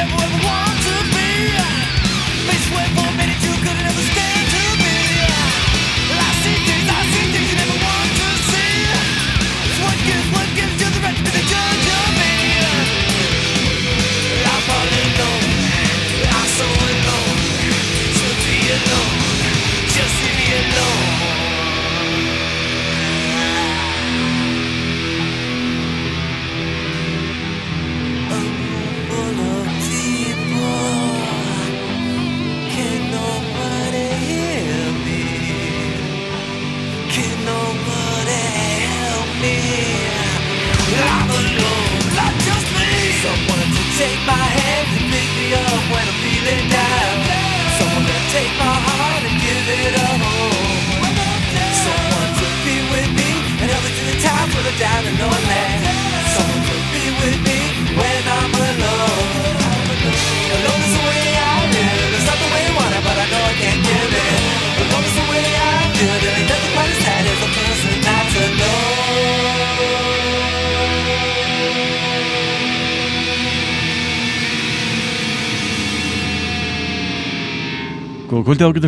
never ever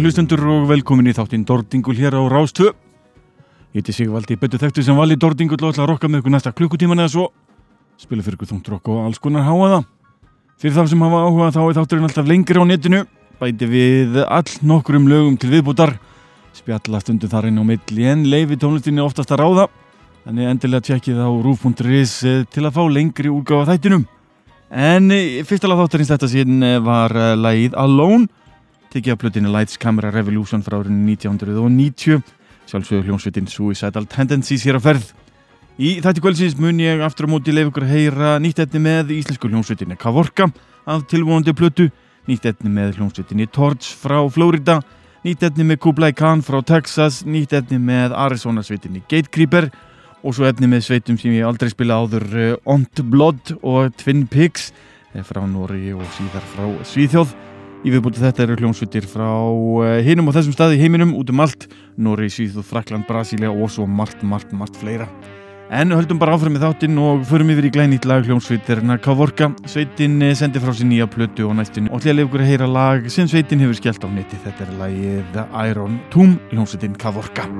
ágættar hlustendur og velkomin í þáttinn Dordingul hér á Rástvö. Ég heiti Sigvaldi betur þekktu sem vali Dordingul og ætla að rokka með ykkur næsta klukkutíman eða svo. Spila fyrir ykkur þungt rokk og alls konar háaða. Fyrir þá sem hafa áhuga þá er þátturinn alltaf lengri á netinu. Bæti við all nokkurum lögum til viðbútar. Spjalla stundum þar inn á milli en leifi tónlistinni oftast að ráða. Þannig endilega tjekkið á rúf.is eh, til að fá lengri úrgáða þættinum. En eh, fyrsta lag þátturins þetta síðan eh, var lagið Alone tekið af plötinu Lights Camera Revolution frá árinu 1990 sjálfsögur hljónsveitin Suicidal Tendencies hér á ferð. Í þætti kvöldsins mun ég aftur á móti leif ykkur að heyra nýtt etni með íslensku hljónsveitinni Kavorka af tilvonandi plötu nýtt etni með hljónsveitinni Torch frá Florida nýtt etni með Kublai Khan frá Texas nýtt etni með Arizona sveitinni Gatecreeper og svo etni með sveitum sem ég aldrei spila áður uh, Ont Blood og Twin Pigs eh, frá Nóri og síðar frá Svíþjóð Í viðbúti þetta eru hljómsveitir frá eh, hinum og þessum staði heiminum út um allt, Nóri, Svíþúð, Frakland, Brasília og svo margt, margt, margt fleira. En höldum bara áfram með þáttinn og förum yfir í glænýtt lag hljómsveitirna Kavorka. Sveitin eh, sendi frá sér nýja plötu og næstinu og hljóðlega ykkur að heyra lag sem sveitin hefur skellt á neti. Þetta er lagið The Iron Tomb, hljómsveitin Kavorka.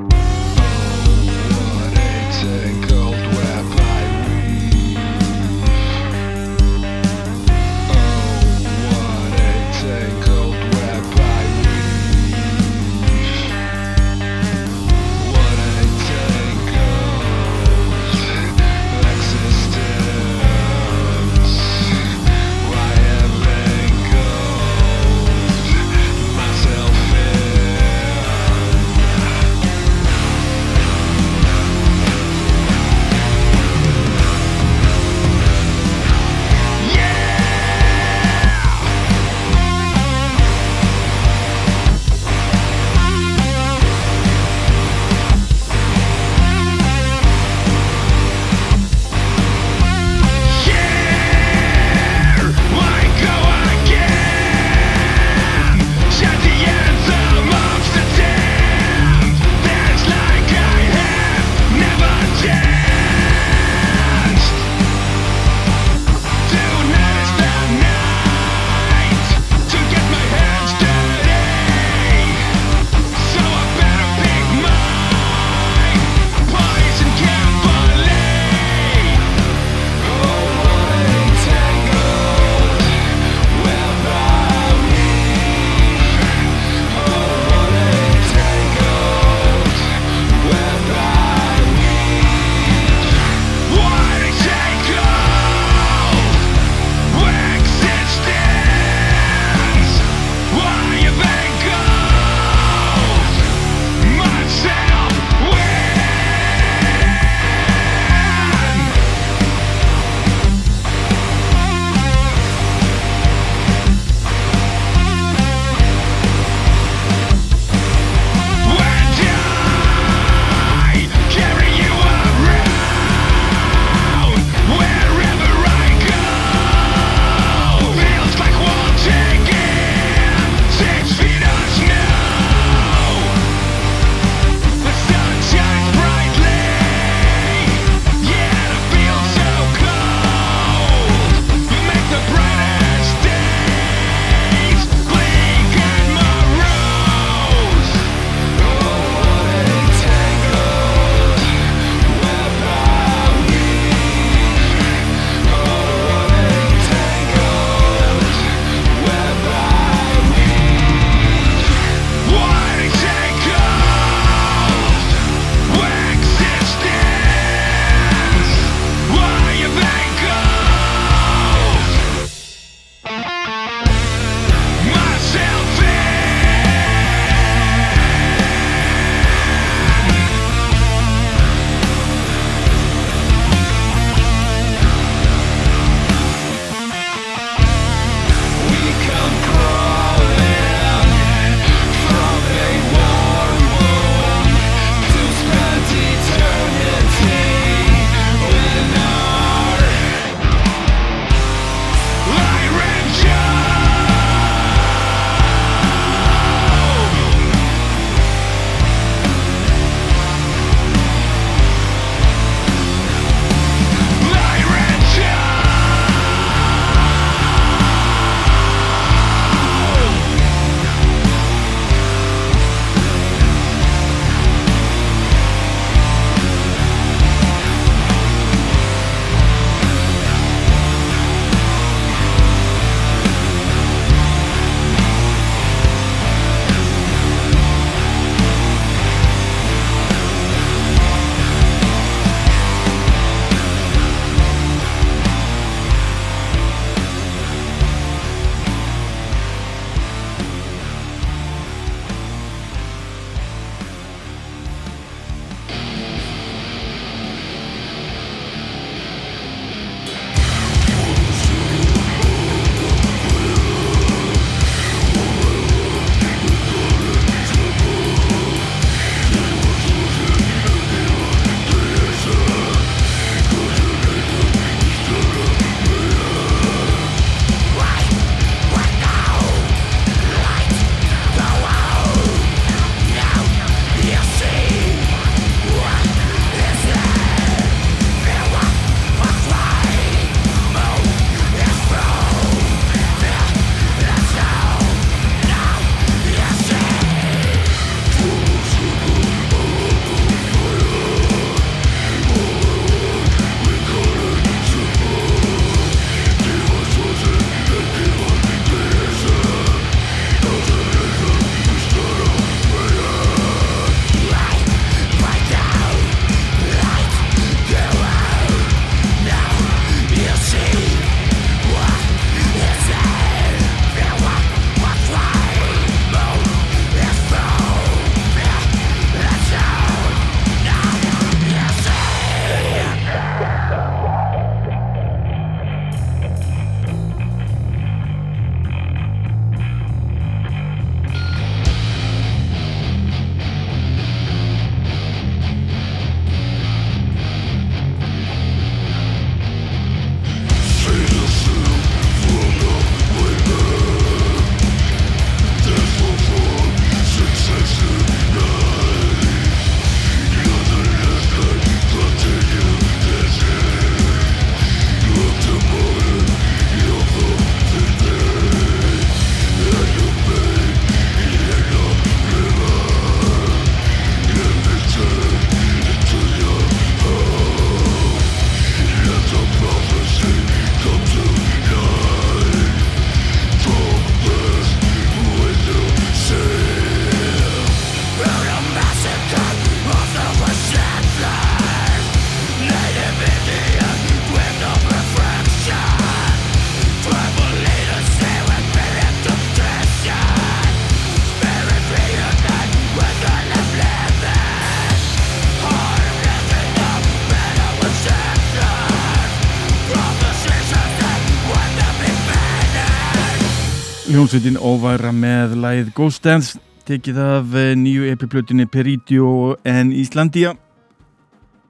Hljómsveitin óværa með læð Ghost Dance tekið af eh, nýju epiplutinni Peridio en Íslandia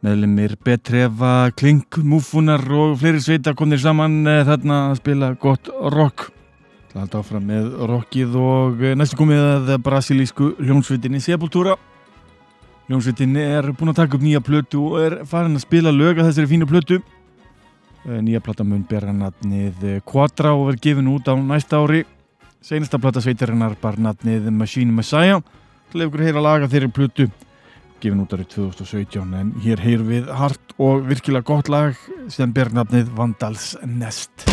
meðlumir Betrefa, Klink, Múfunar og fleiri sveita komnir saman eh, þarna að spila gott rock. Haldi áfram með rockið og eh, næstu komið að brasilísku hljómsveitinni Sepultura. Hljómsveitin er búin að taka upp nýja plötu og er farin að spila lög að þessari fínu plötu. Nýja plata mun bera natnið Quadra og verð gefin út á næsta ári Seinasta platta sveitarinnar bar natnið Machine Messiah. Til ef ykkur heyra laga þeirri plutu gefin út árið 2017 en hér heyr við hart og virkilega gott lag sem ber natnið Vandals Nest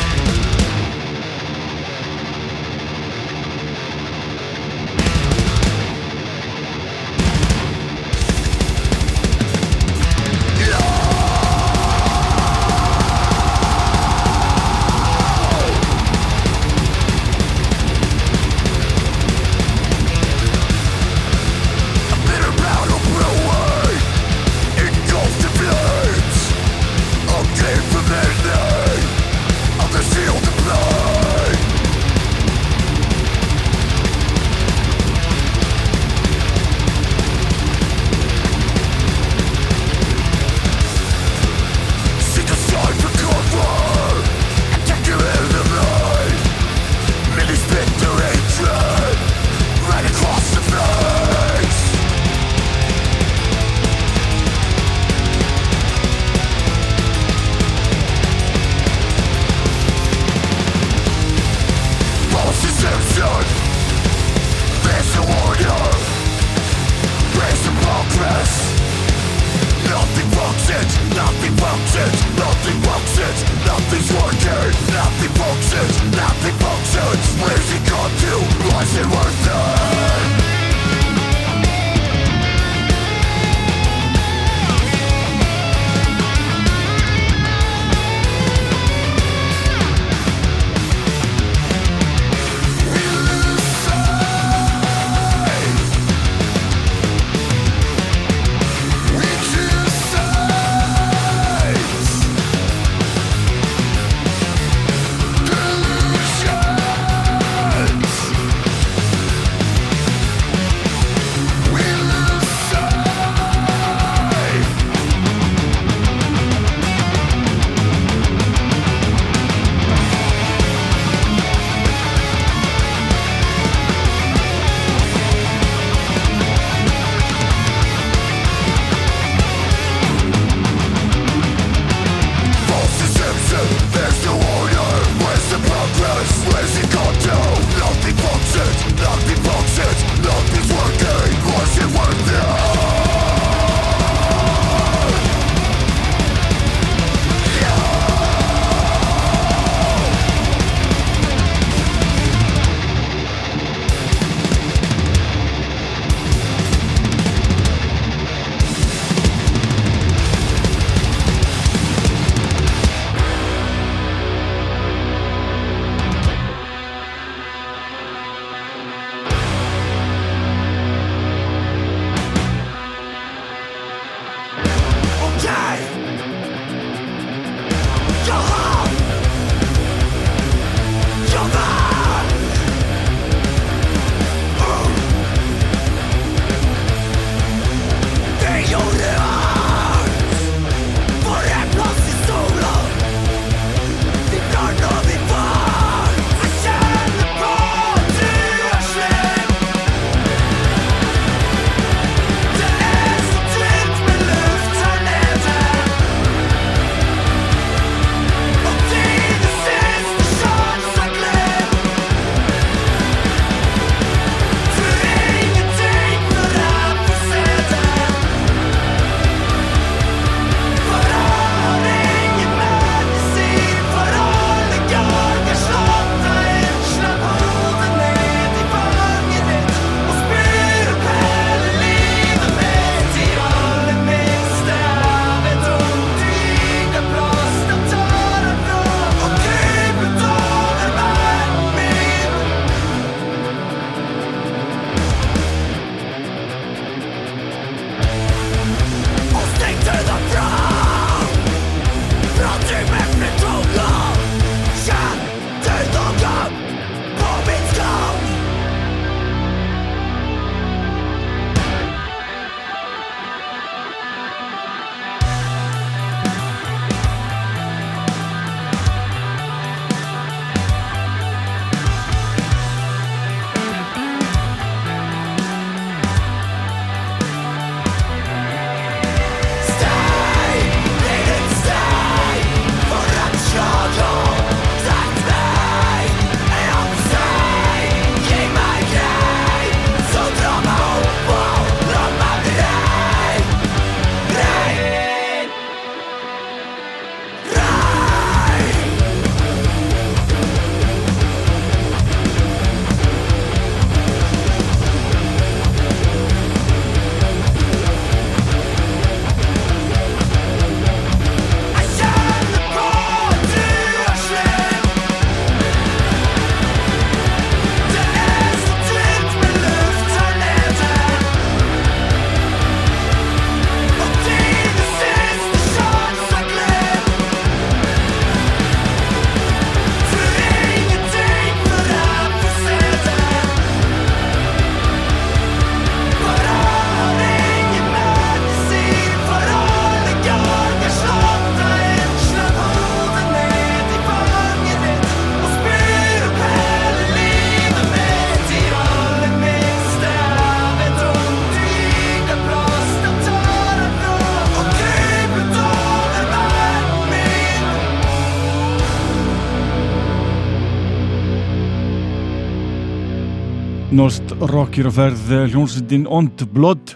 Nost rockir og ferð eh, hljónsveitin Ond Blood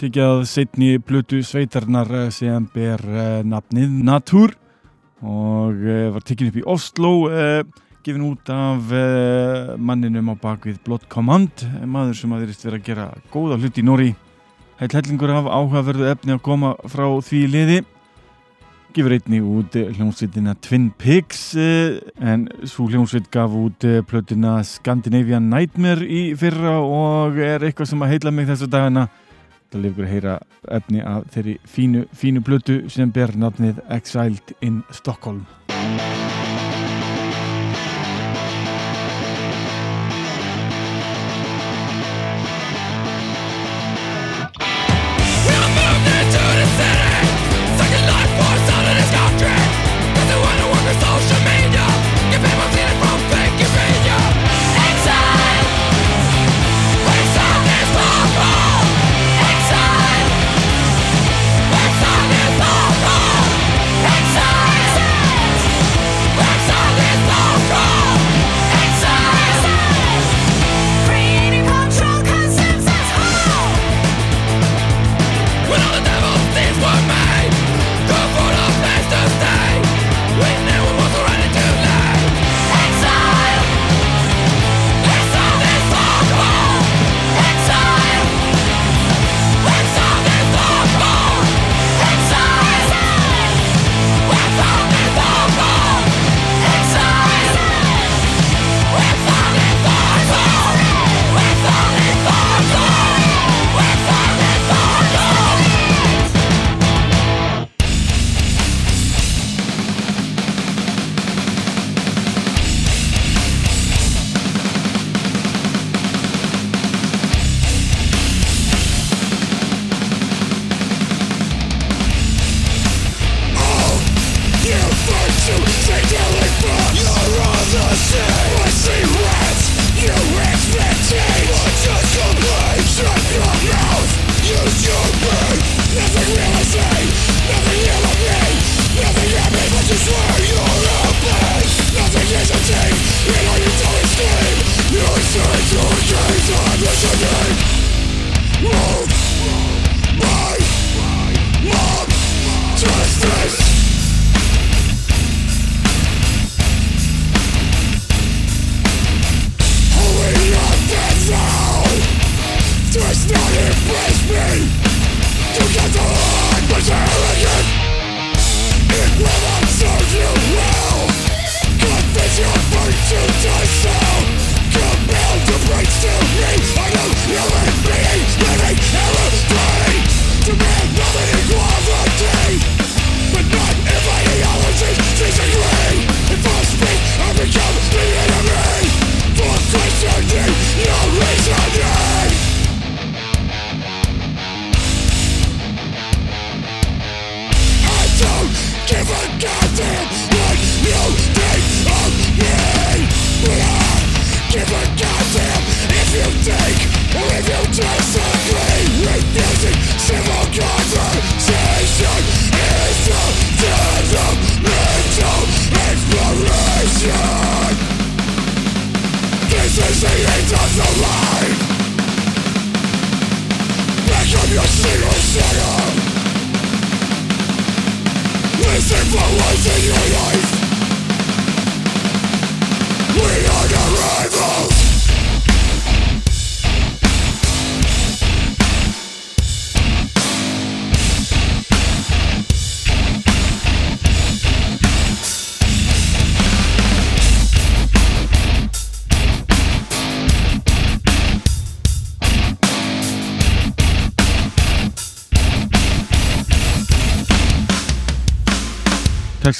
tekjað setni blötu sveitarnar eh, sem ber uh, nafnið Natúr og var tekinn upp í Oslo gefin út af manninum á bakvið Blood Command maður sem að þeirist verið að gera góða hluti í Nóri heil hellingur af áhugaverðu efni að koma frá því liði gefur einni út hljómsveitina Twin Pigs en svo hljómsveit gaf út plötuna Scandinavian Nightmare í fyrra og er eitthvað sem að heila mig þessu dagana. Það lefur að heyra efni af þeirri fínu, fínu plötu sem ber nafnið Exiled in Stockholm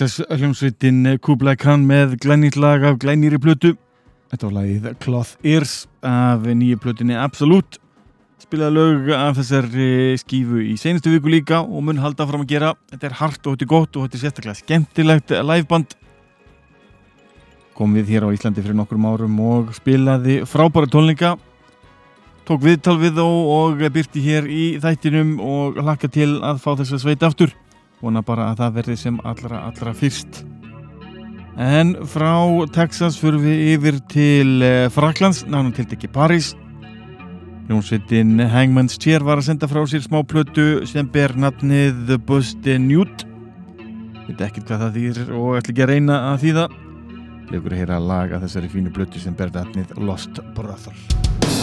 Texas hljómsveitin Kublai Khan með glænýtt lag af glænýri plötu. Þetta var lagið Cloth Ears af nýju plötunni Absolute. Spilaði lög af þessari skífu í senastu viku líka og mun halda fram að gera. Þetta er hart og þetta er gott og þetta er sérstaklega skemmtilegt liveband. Kom við hér á Íslandi fyrir nokkur árum og spilaði frábæra tónleika. Tók viðtal við þó og byrti hér í þættinum og hlakka til að fá þess að sveita aftur vona bara að það verði sem allra allra fyrst. En frá Texas fyrir við yfir til eh, Fraklands, nánum til ekki París Jónsveitin Hangman's Chair var að senda frá sér smá plötu sem ber nafnið The Buste Newt. Veit ekki hvað það þýr og ætla ekki að reyna að þýða. Leikur að heyra að laga þessari fínu plötu sem ber nafnið Lost Brother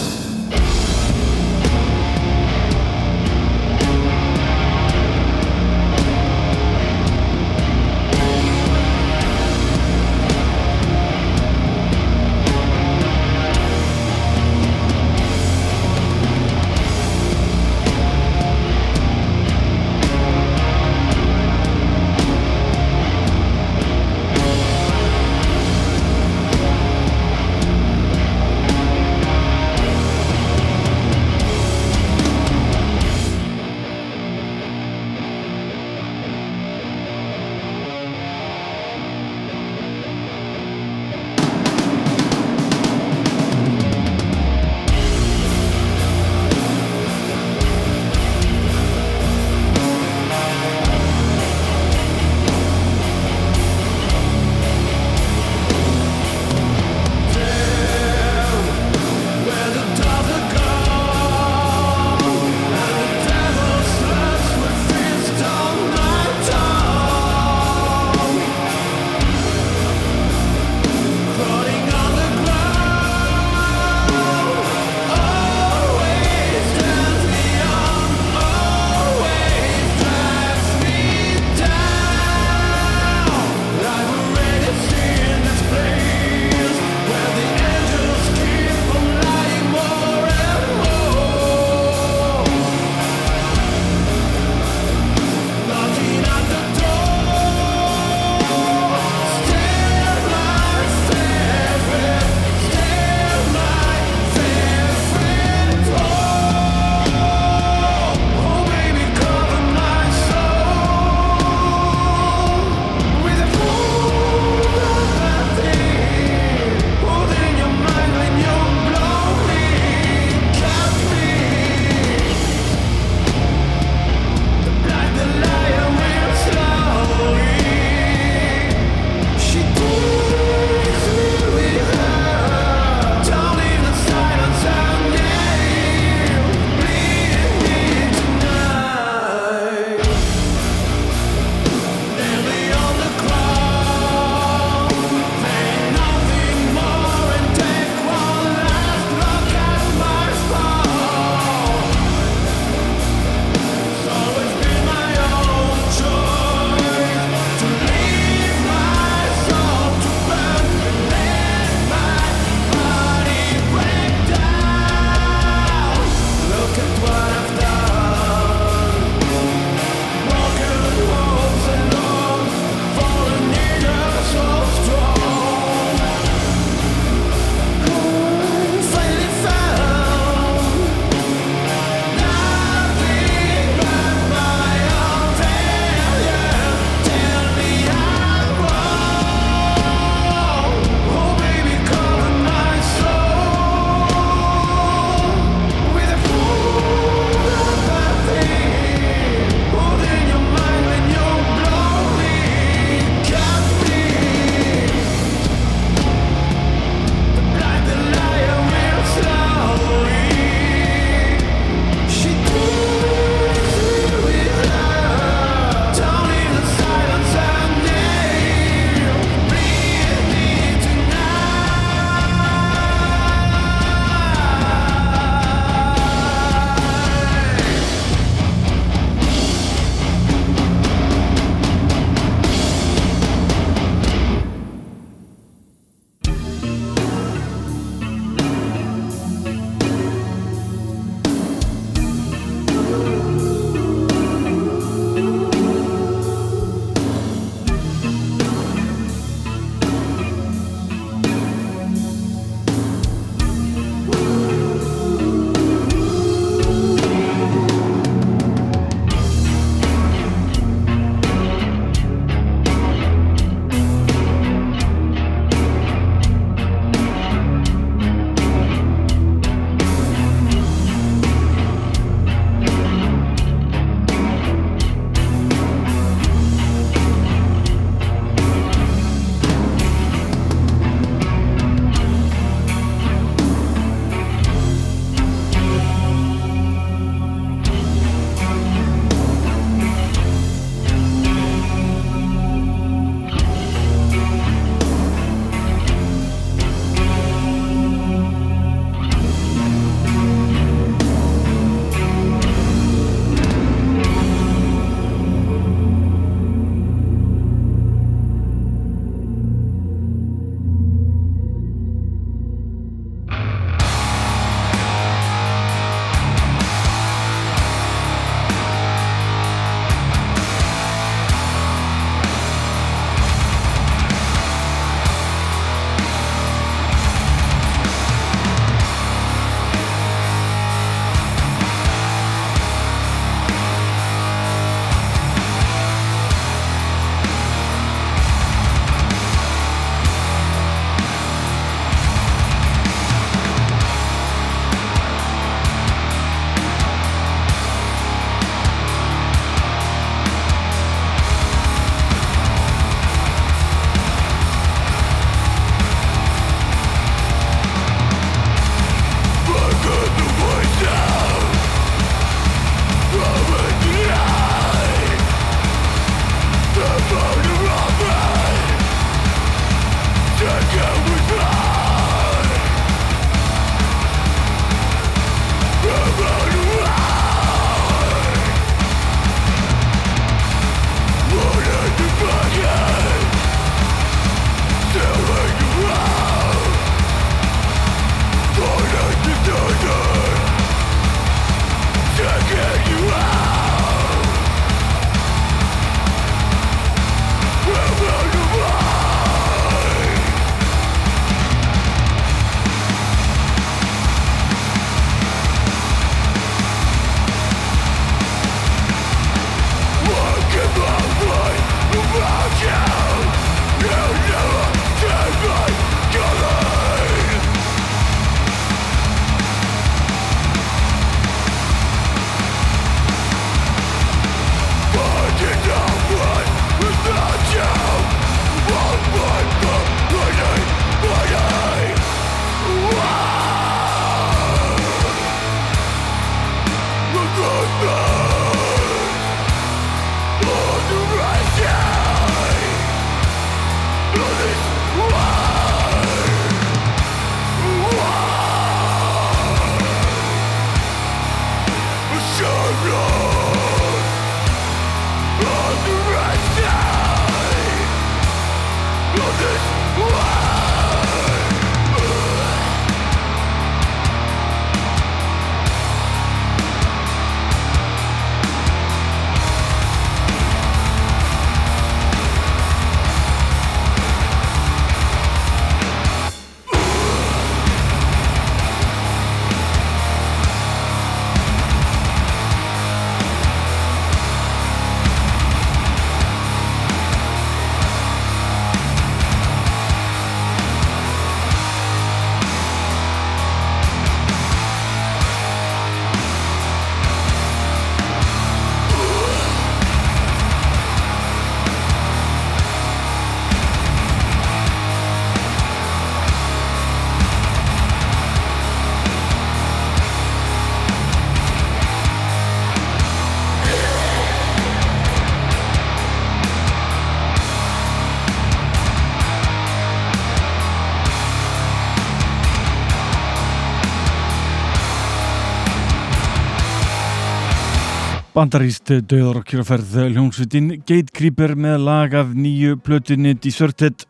Bandaríst döður og kjörferð hljómsveitin Gatekeeper með lag af nýju plötunni Deserted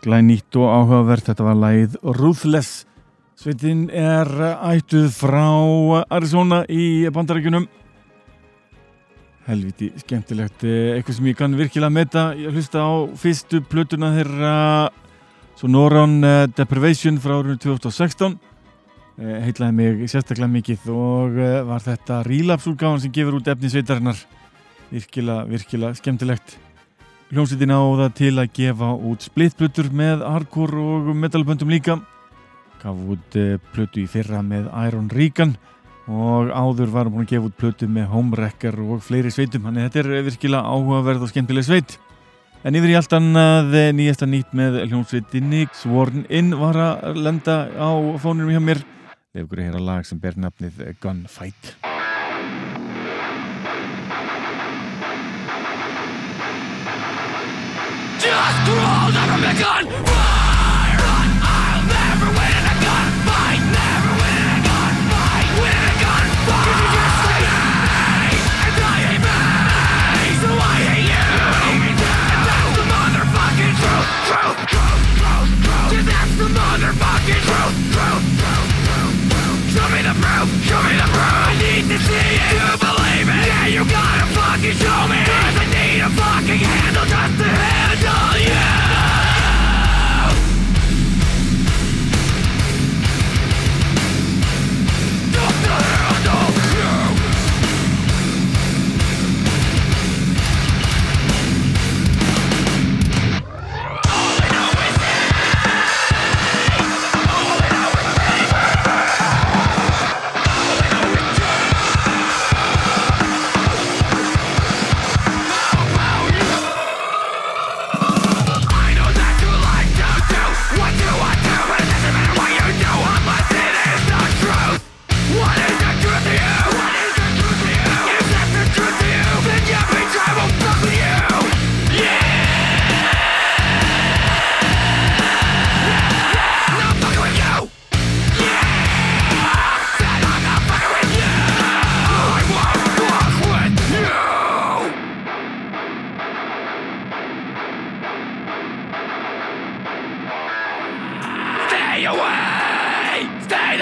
Glænýtt og áhugavert þetta var lagið Ruthless. Sveitin er ættuð frá Arizona í bandarækjunum Helviti skemmtilegt eitthvað sem ég kann virkilega metta ég hlusta á fyrstu plötuna þeirra Sonoran Deprivation frá árunni 2016 Eh, heitlaði mig sérstaklega mikið og eh, var þetta rílapsúlgáðan sem gefur út efni sveitarinnar. Virkilega, virkilega skemmtilegt. Hljómsveitin á það til að gefa út splittblutur með hardcore og metalböndum líka. Gaf út uh, plötu í fyrra með Iron Regan og áður var hann búin að gefa út plötu með Homewrecker og fleiri sveitum. Þannig þetta er virkilega áhugaverð og skemmtileg sveit. En yfir í allt annað nýjasta nýtt með hljómsveitinni Sworn In var að lenda á fónunum hjá mér Leif ykkur að heyra lag sem ber nafnið Gunfight Just crawled out from a gun Fire on, I'll never win a gunfight Never win a gunfight Win a gunfight Cause you just like me And I hate me So I hate you And that's the motherfucking truth Truth, truth, truth, truth Cause that's the motherfucking truth Truth, truth Show me the proof, show me the proof. I need to see it. To believe it? Yeah, you gotta fucking show me. Cause I need a fucking handle just to handle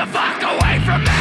the fuck away from me!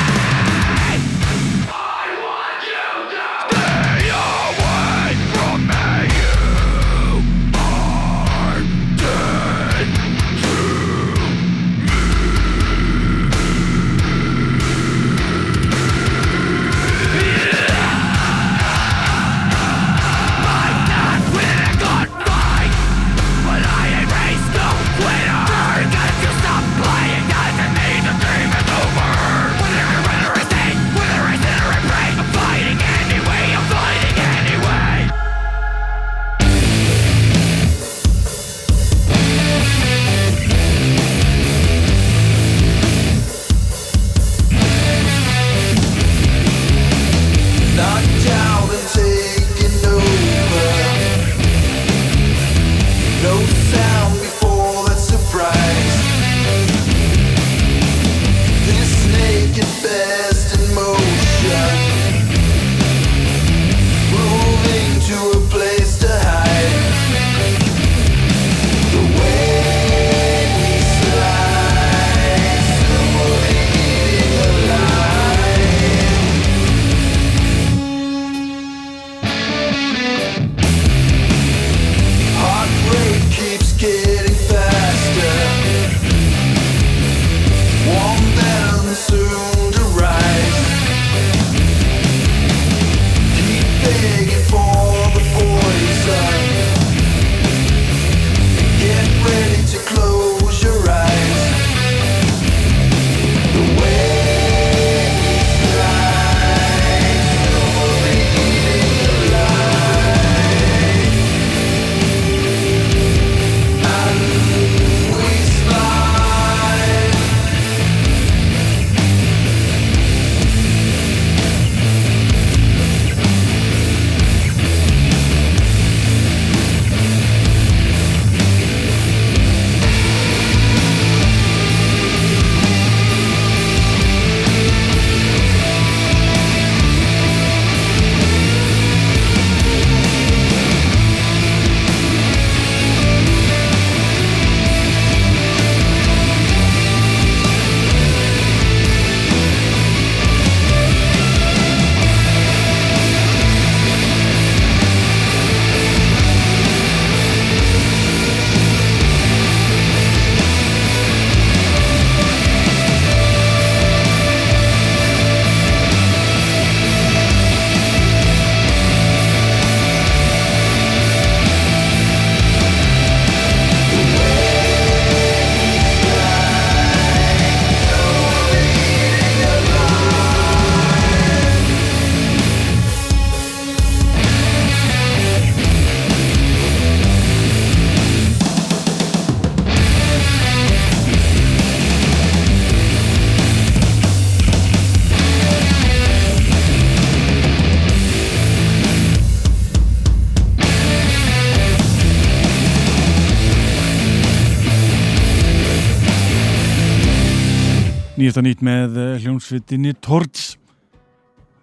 Nýjasta nýtt með eh, hljónsvitinni Torch.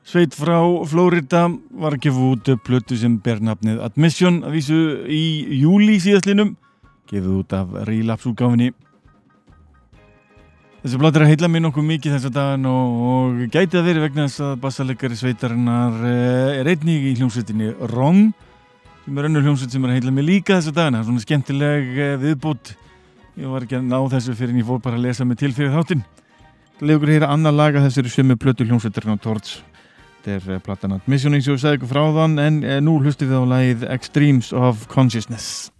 Sveit frá Florida var að gefa út plötu sem ber nafnið Admission að vísu í júli síðastlinum. Gefið út af Relapse útgáfinni. Þessi plötu er að heila mér nokkuð mikið þess að dagan og, og gæti að veri vegna þess að bassalegari sveitarinnar eh, er einnig í hljónsvitinni Wrong sem er önnur hljómsveit sem er að heila mig líka þessu dagina, svona skemmtileg eh, viðbútt ég var ekki að ná þessu fyrir en ég fór bara að lesa mig til fyrir þáttinn Legur hér að annar laga þessari sömu blötu hljómsveiturinn á Torts þetta er eh, platan Admission eins og ég segði ykkur frá þann en eh, nú hlustu við á lagið Extremes of Consciousness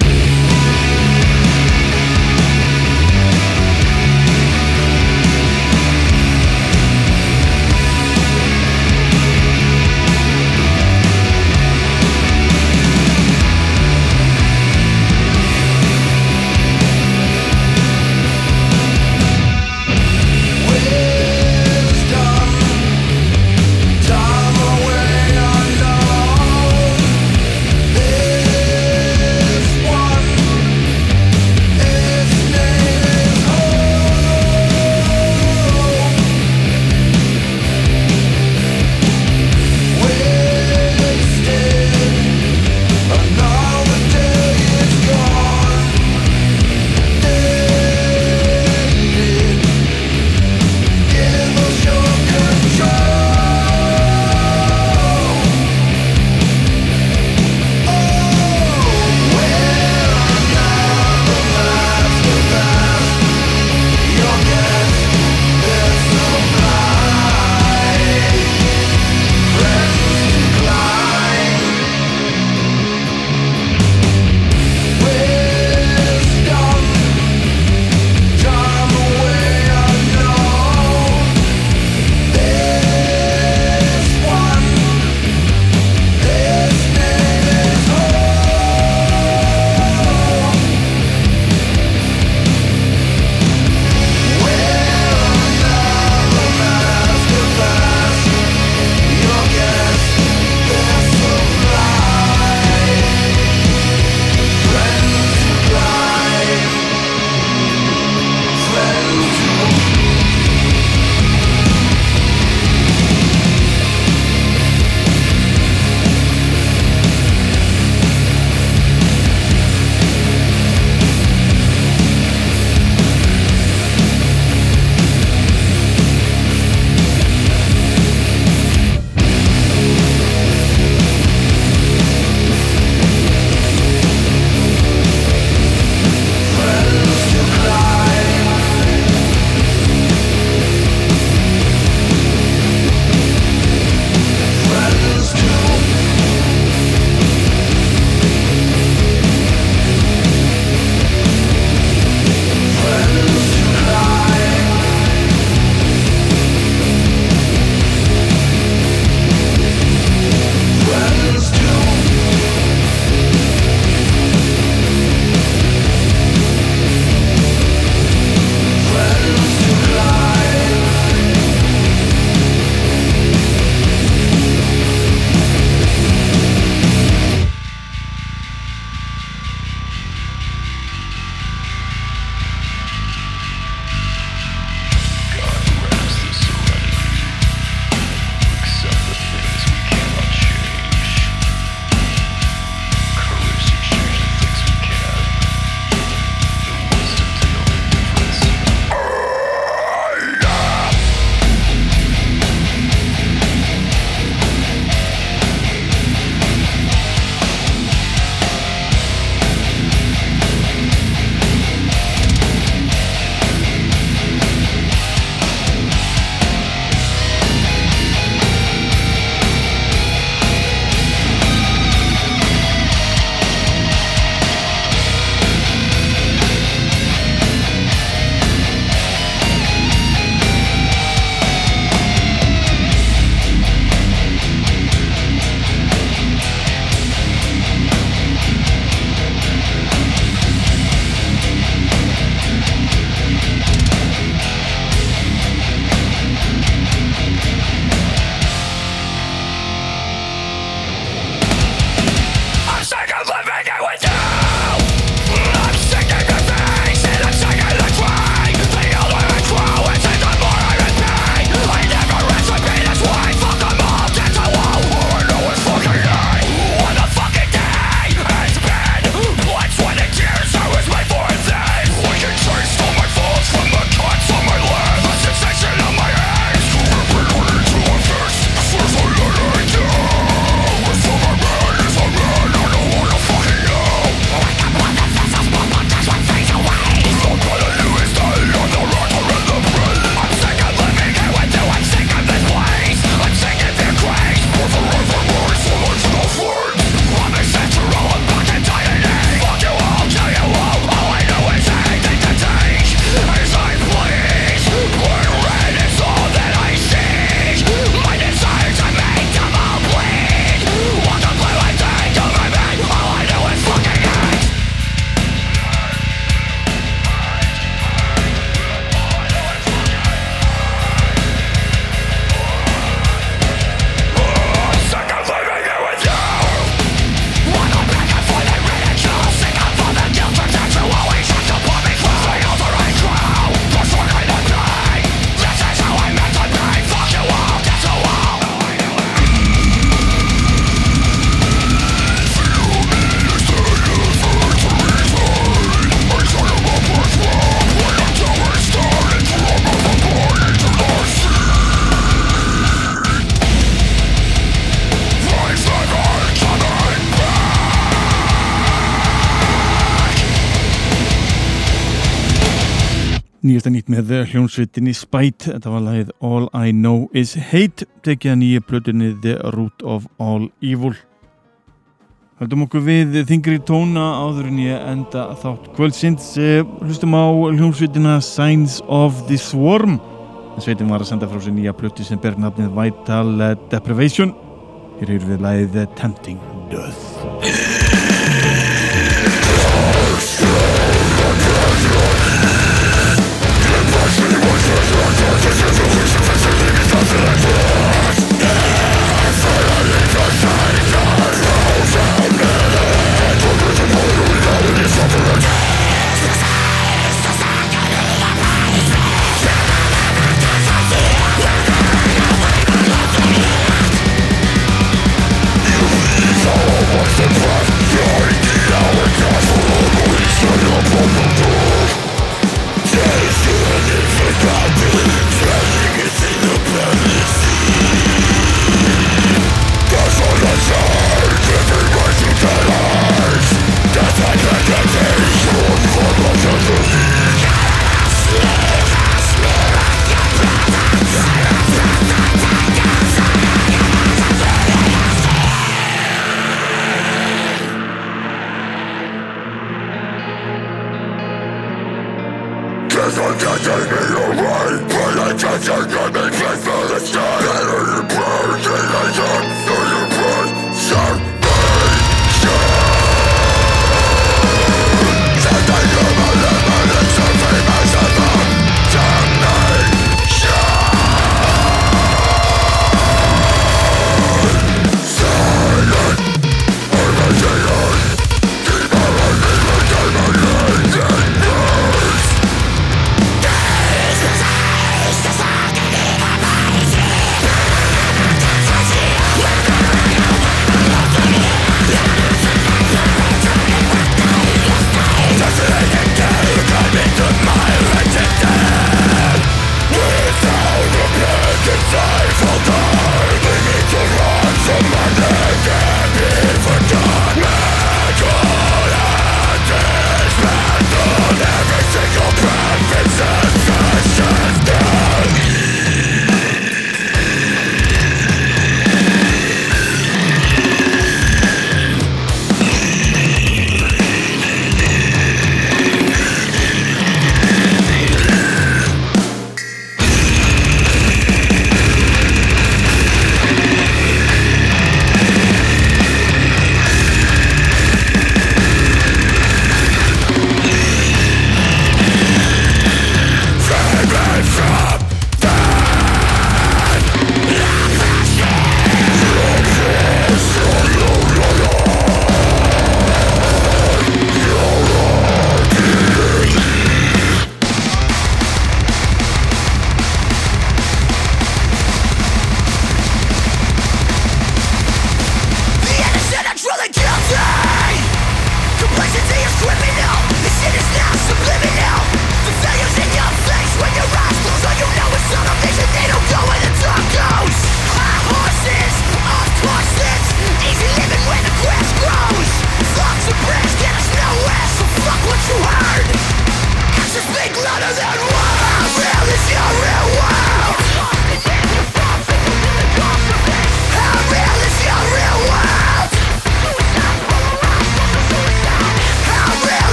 með hljónsvitinni Spite, þetta var lagið All I Know Is Hate tekið að nýja plötunni The Root of All Evil. Haldum okkur við þingri tóna áður en ég enda þátt kvöldsins. Eh, hlustum á hljónsvitina Signs of the Swarm. Sveitin var að senda frá sér nýja plötu sem ber nafnið Vital Deprivation. Hér hefur við lagið Tempting Death Cause I'm just taking your right But I just can't make myself stay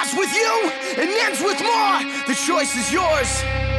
starts with you and ends with more. The choice is yours.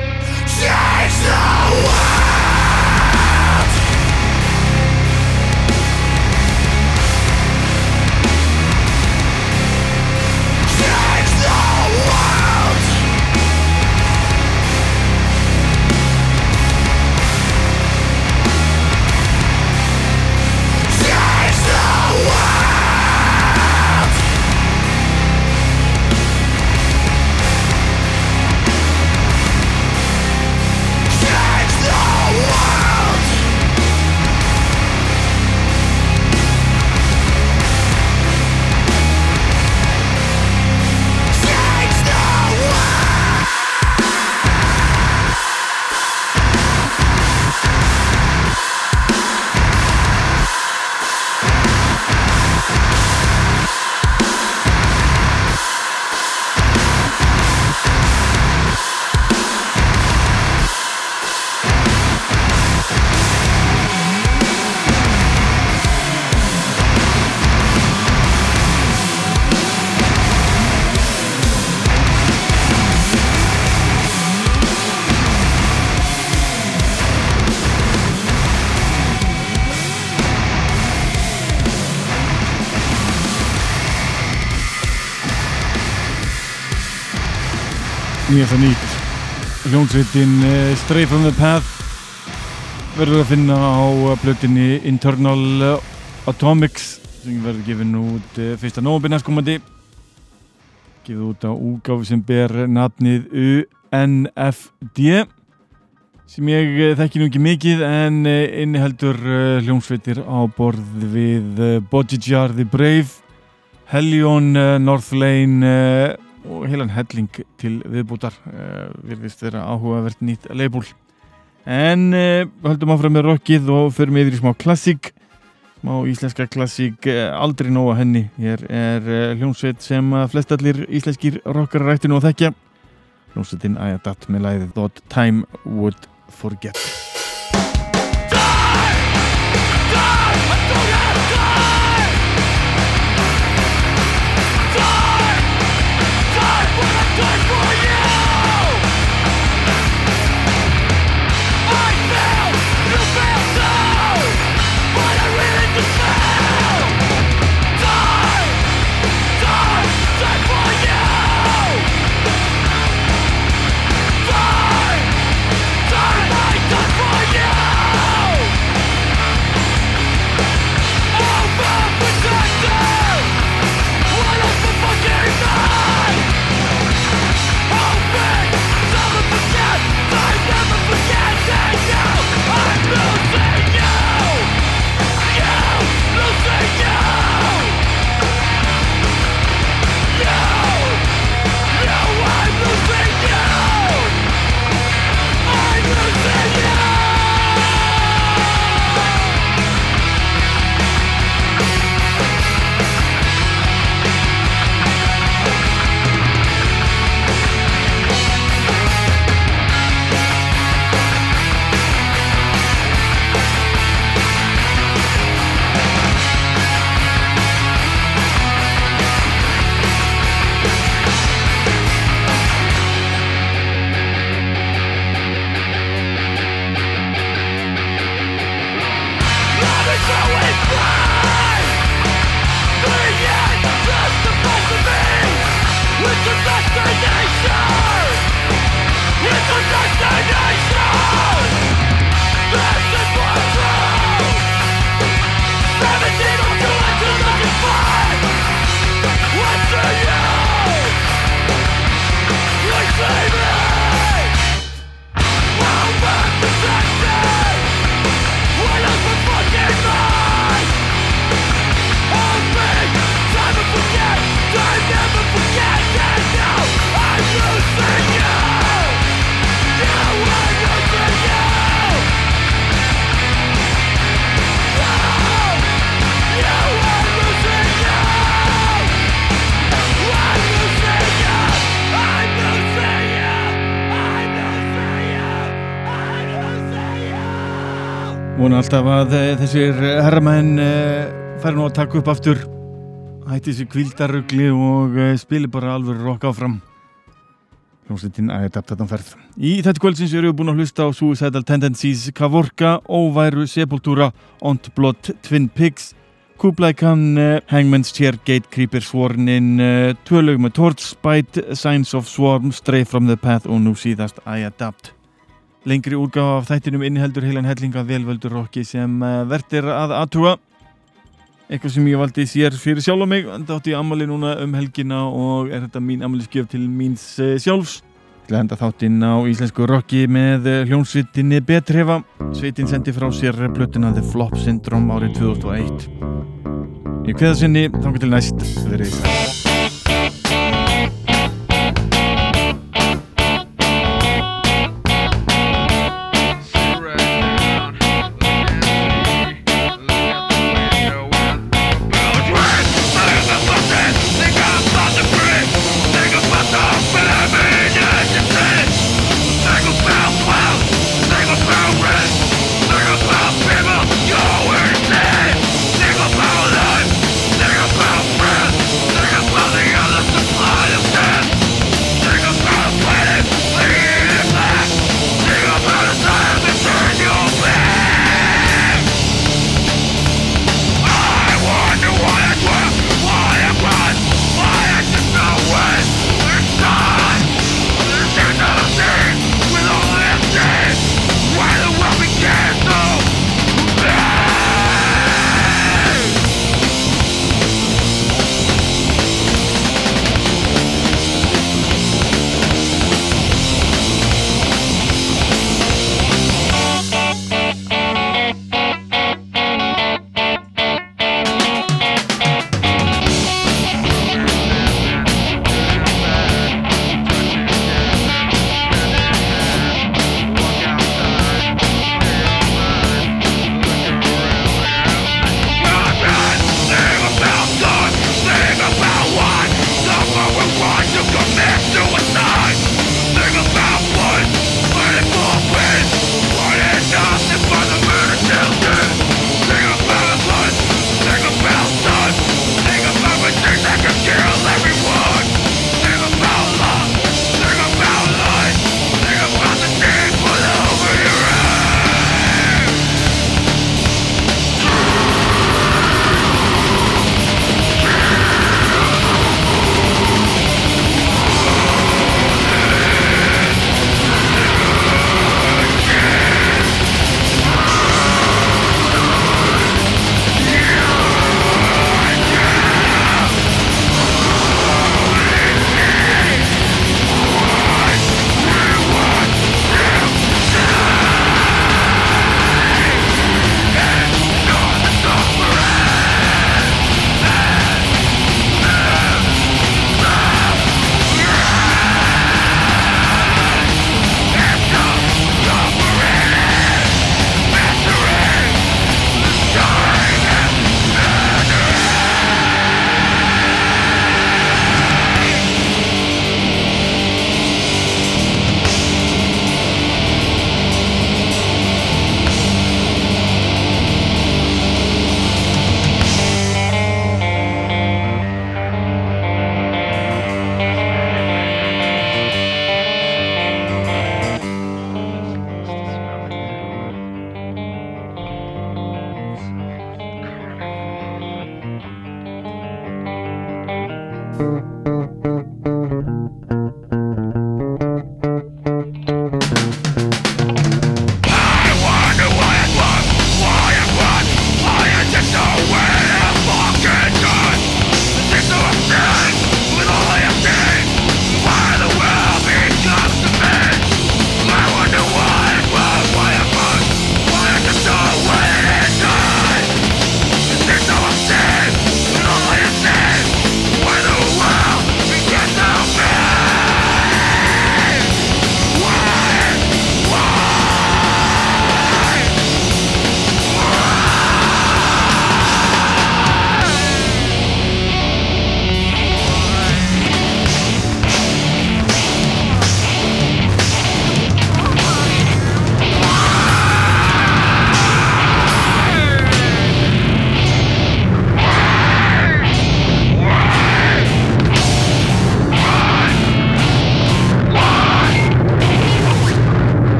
Nýjast að nýtt. Hljónsveitin uh, Stray from the Path verður að finna á blötinni Internal Atomics sem verður gefin út fyrsta nógum næstkomandi. Gefið út á úgáfi sem ber nafnið UNFD sem ég þekki nú ekki mikið en inniheldur hljónsveitir á borð við Bodjijar the Brave Hellion, Northlane og heilan helling til viðbútar uh, virðist vera áhugavert nýtt leifbúl en uh, höldum áfram með rockið og förum yfir í smá klassík smá íslenska klassík uh, aldrei nóga henni. Hér er hljómsveit sem flestallir íslenskir rockar rætti nú að þekkja. Hljómsveitin Ayadat með læðið Thought Time Would Forget alltaf að eh, þessir herramenn uh, fær nú að taka upp aftur. Hætti þessi kvildarugli og spili bara alveg rock áfram. Hljómsveitin að þetta aftan ferð Í þetta kvöldsins eru við búin að hlusta á Suicidal Tendencies, Kavorka, Óværu, Sepultura, Ont Blood, Twin Pigs Kublai Khan, uh, Hangman's Chair, Gatekeeper, Swornin, Tvölaug með Torchbite, Signs of Swarm, Stray from the Path og nú síðast I Adapt Lengri úrgáð af þættinum inniheldur heilan hellinga velvöldur rocki sem uh, verðir að aðtúa eitthvað sem ég valdi sér fyrir sjálf á mig þetta átti ég ammali núna um helgina og er þetta mín ammaliðskjöf til míns uh, sjálfs. Til að henda þáttinn á íslensku rocki með uh, hljónsvitinni Betrefa Sveitin sendi frá sér blötuna The Flop Syndrome árið 2001 Í kveðasinni þangar til næst. Verið sæl. Nigga,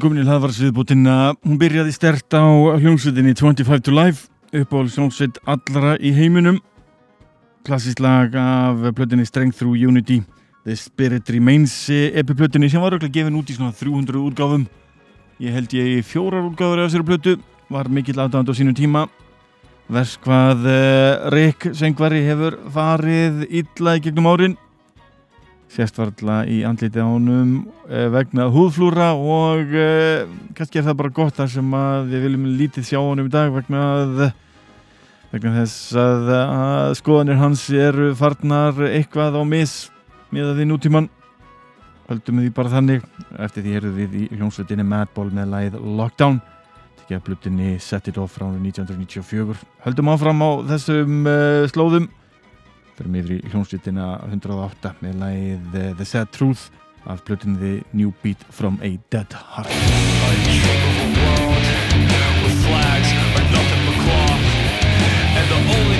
Velkomin í hlaðvarsviðbútina. Hún byrjaði stert á hljómsveitinni 25 to Life upp á hljómsveit allra í heiminum. Klassísk lag af plötinni Strength Through Unity The Spirit Remains epiplötinni sem var auðvitað gefin út í svona 300 útgáfum. Ég held ég í fjórar útgáfur af þessari plötu, var mikill aðdáðand á sínum tíma. Vers hvað uh, Rick Sengvari hefur farið illa í gegnum árin sérst varðla í andliti á honum uh, vegna húðflúra og uh, kannski er það bara gott þar sem að við viljum lítið sjá honum í dag vegna að vegna þess að, að skoðanir hans eru farnar eitthvað á mis með því nútíman höldum við því bara þannig. Eftir því erum við í hljómsveitinni Madball með læð Lockdown. Tekja blutinni Set It Off frá árið 1994 höldum áfram á þessum uh, slóðum fyrir yfir í hljómsveitina 108 með læð The Sad Truth af blutinni The New Beat from a Dead Heart with flags are nothing but cloth. And the only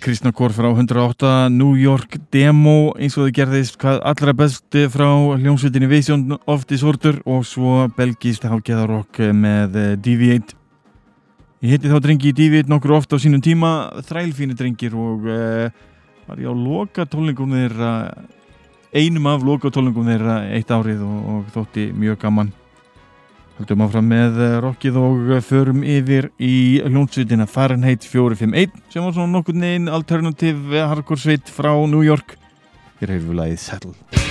Kristnakor frá 108 New York demo eins og þið gerðist hvað allra besti frá hljómsveitinni Vision of Disorder og svo belgist hálgeðarokk með eh, Deviate. Ég hitti þá drengi í Deviate nokkur oft á sínum tíma þrælfínu drengir og uh, var ég á loka tólningum þeirra einum af loka tólningum þeirra eitt árið og, og þótti mjög gaman Haldum áfram með eh, rockið og eh, förum yfir í hljónsvitina Fahrenheit 451 sem var svona nokkur neginn alternativ hardcore sveit frá New York. Hér hefur við lagið Settle.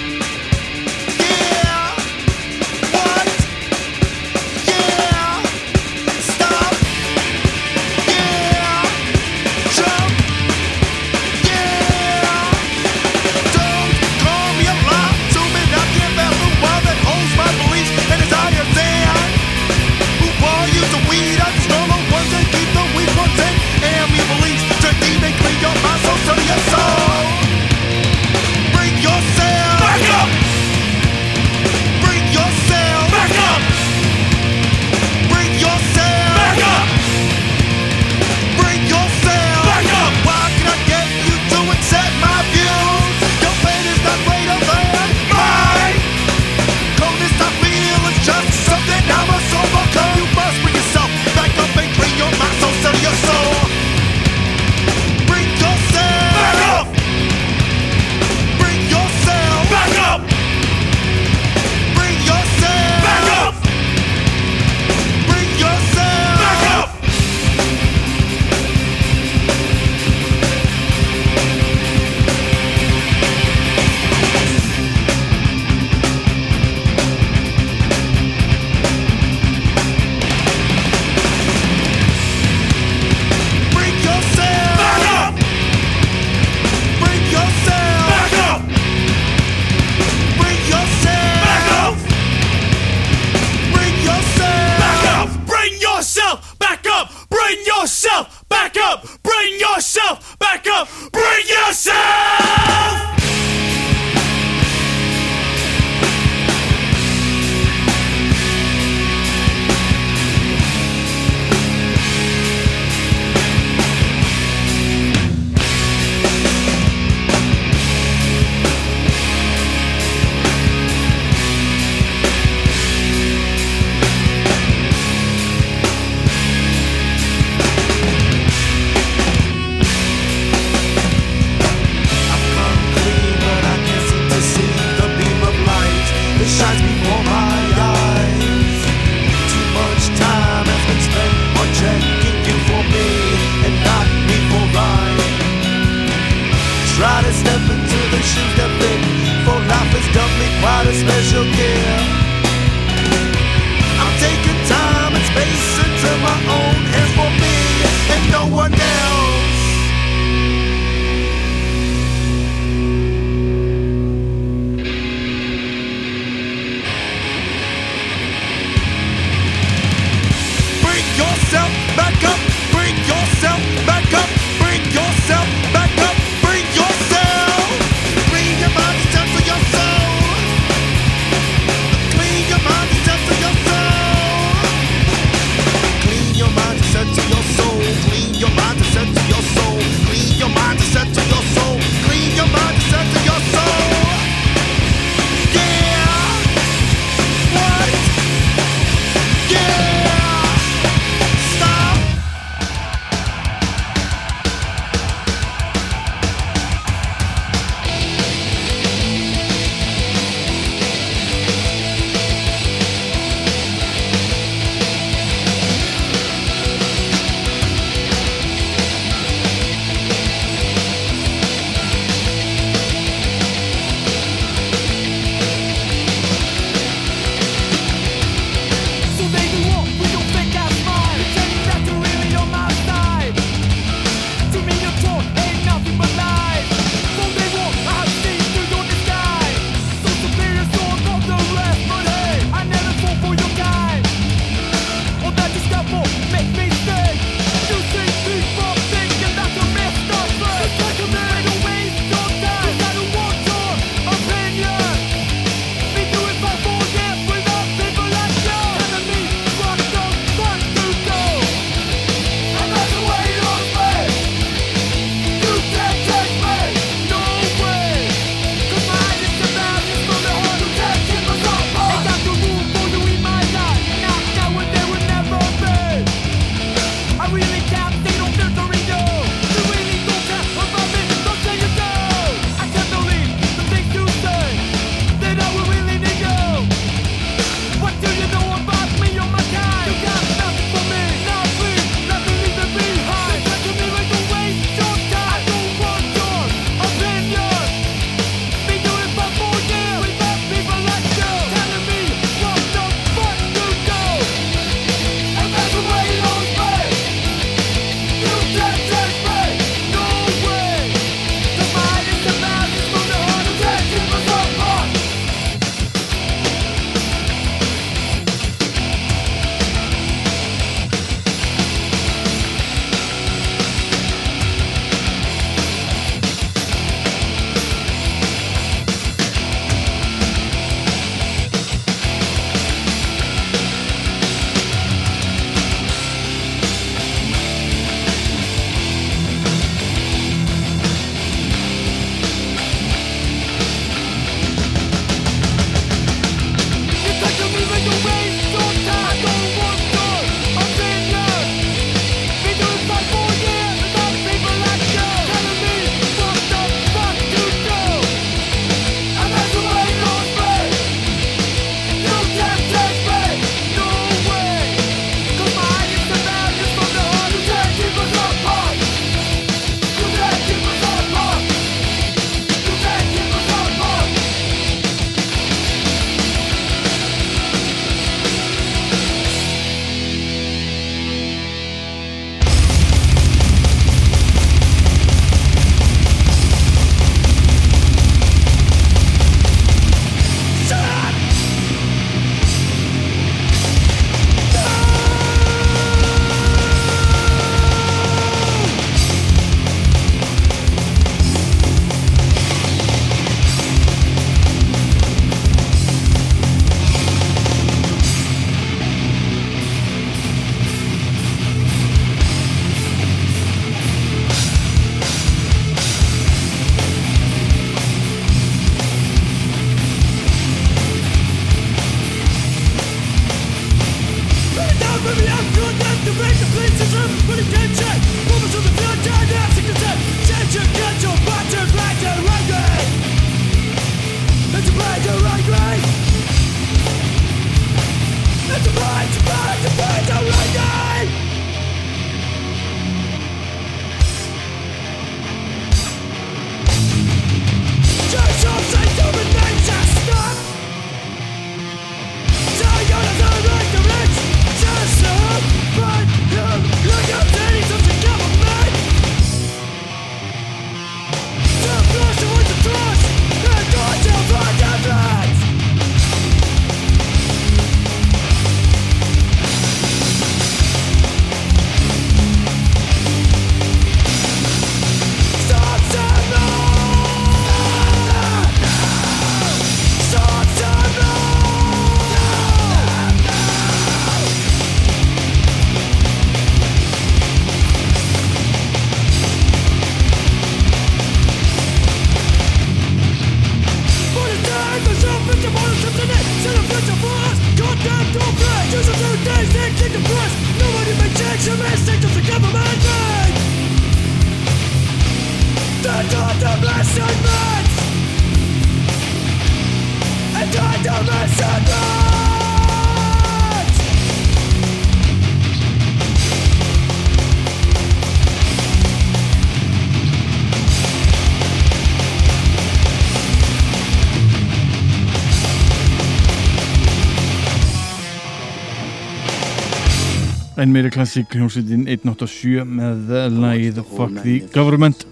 En meiri klassík hljómsveitin 187 með lagið Fuck the Government.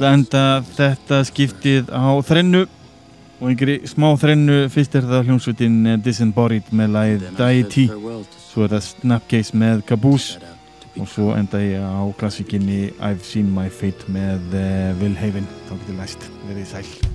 enda þetta skiptið á þrennu og einhverji smá þrennu. Fyrst er það hljómsveitin Disembodied með lagið Deity svo er það Snapcase með Caboose. Og svo enda ég á klassíkinni I've Seen My Fate með uh, Will Haven. Þá getur læst. Verið sæl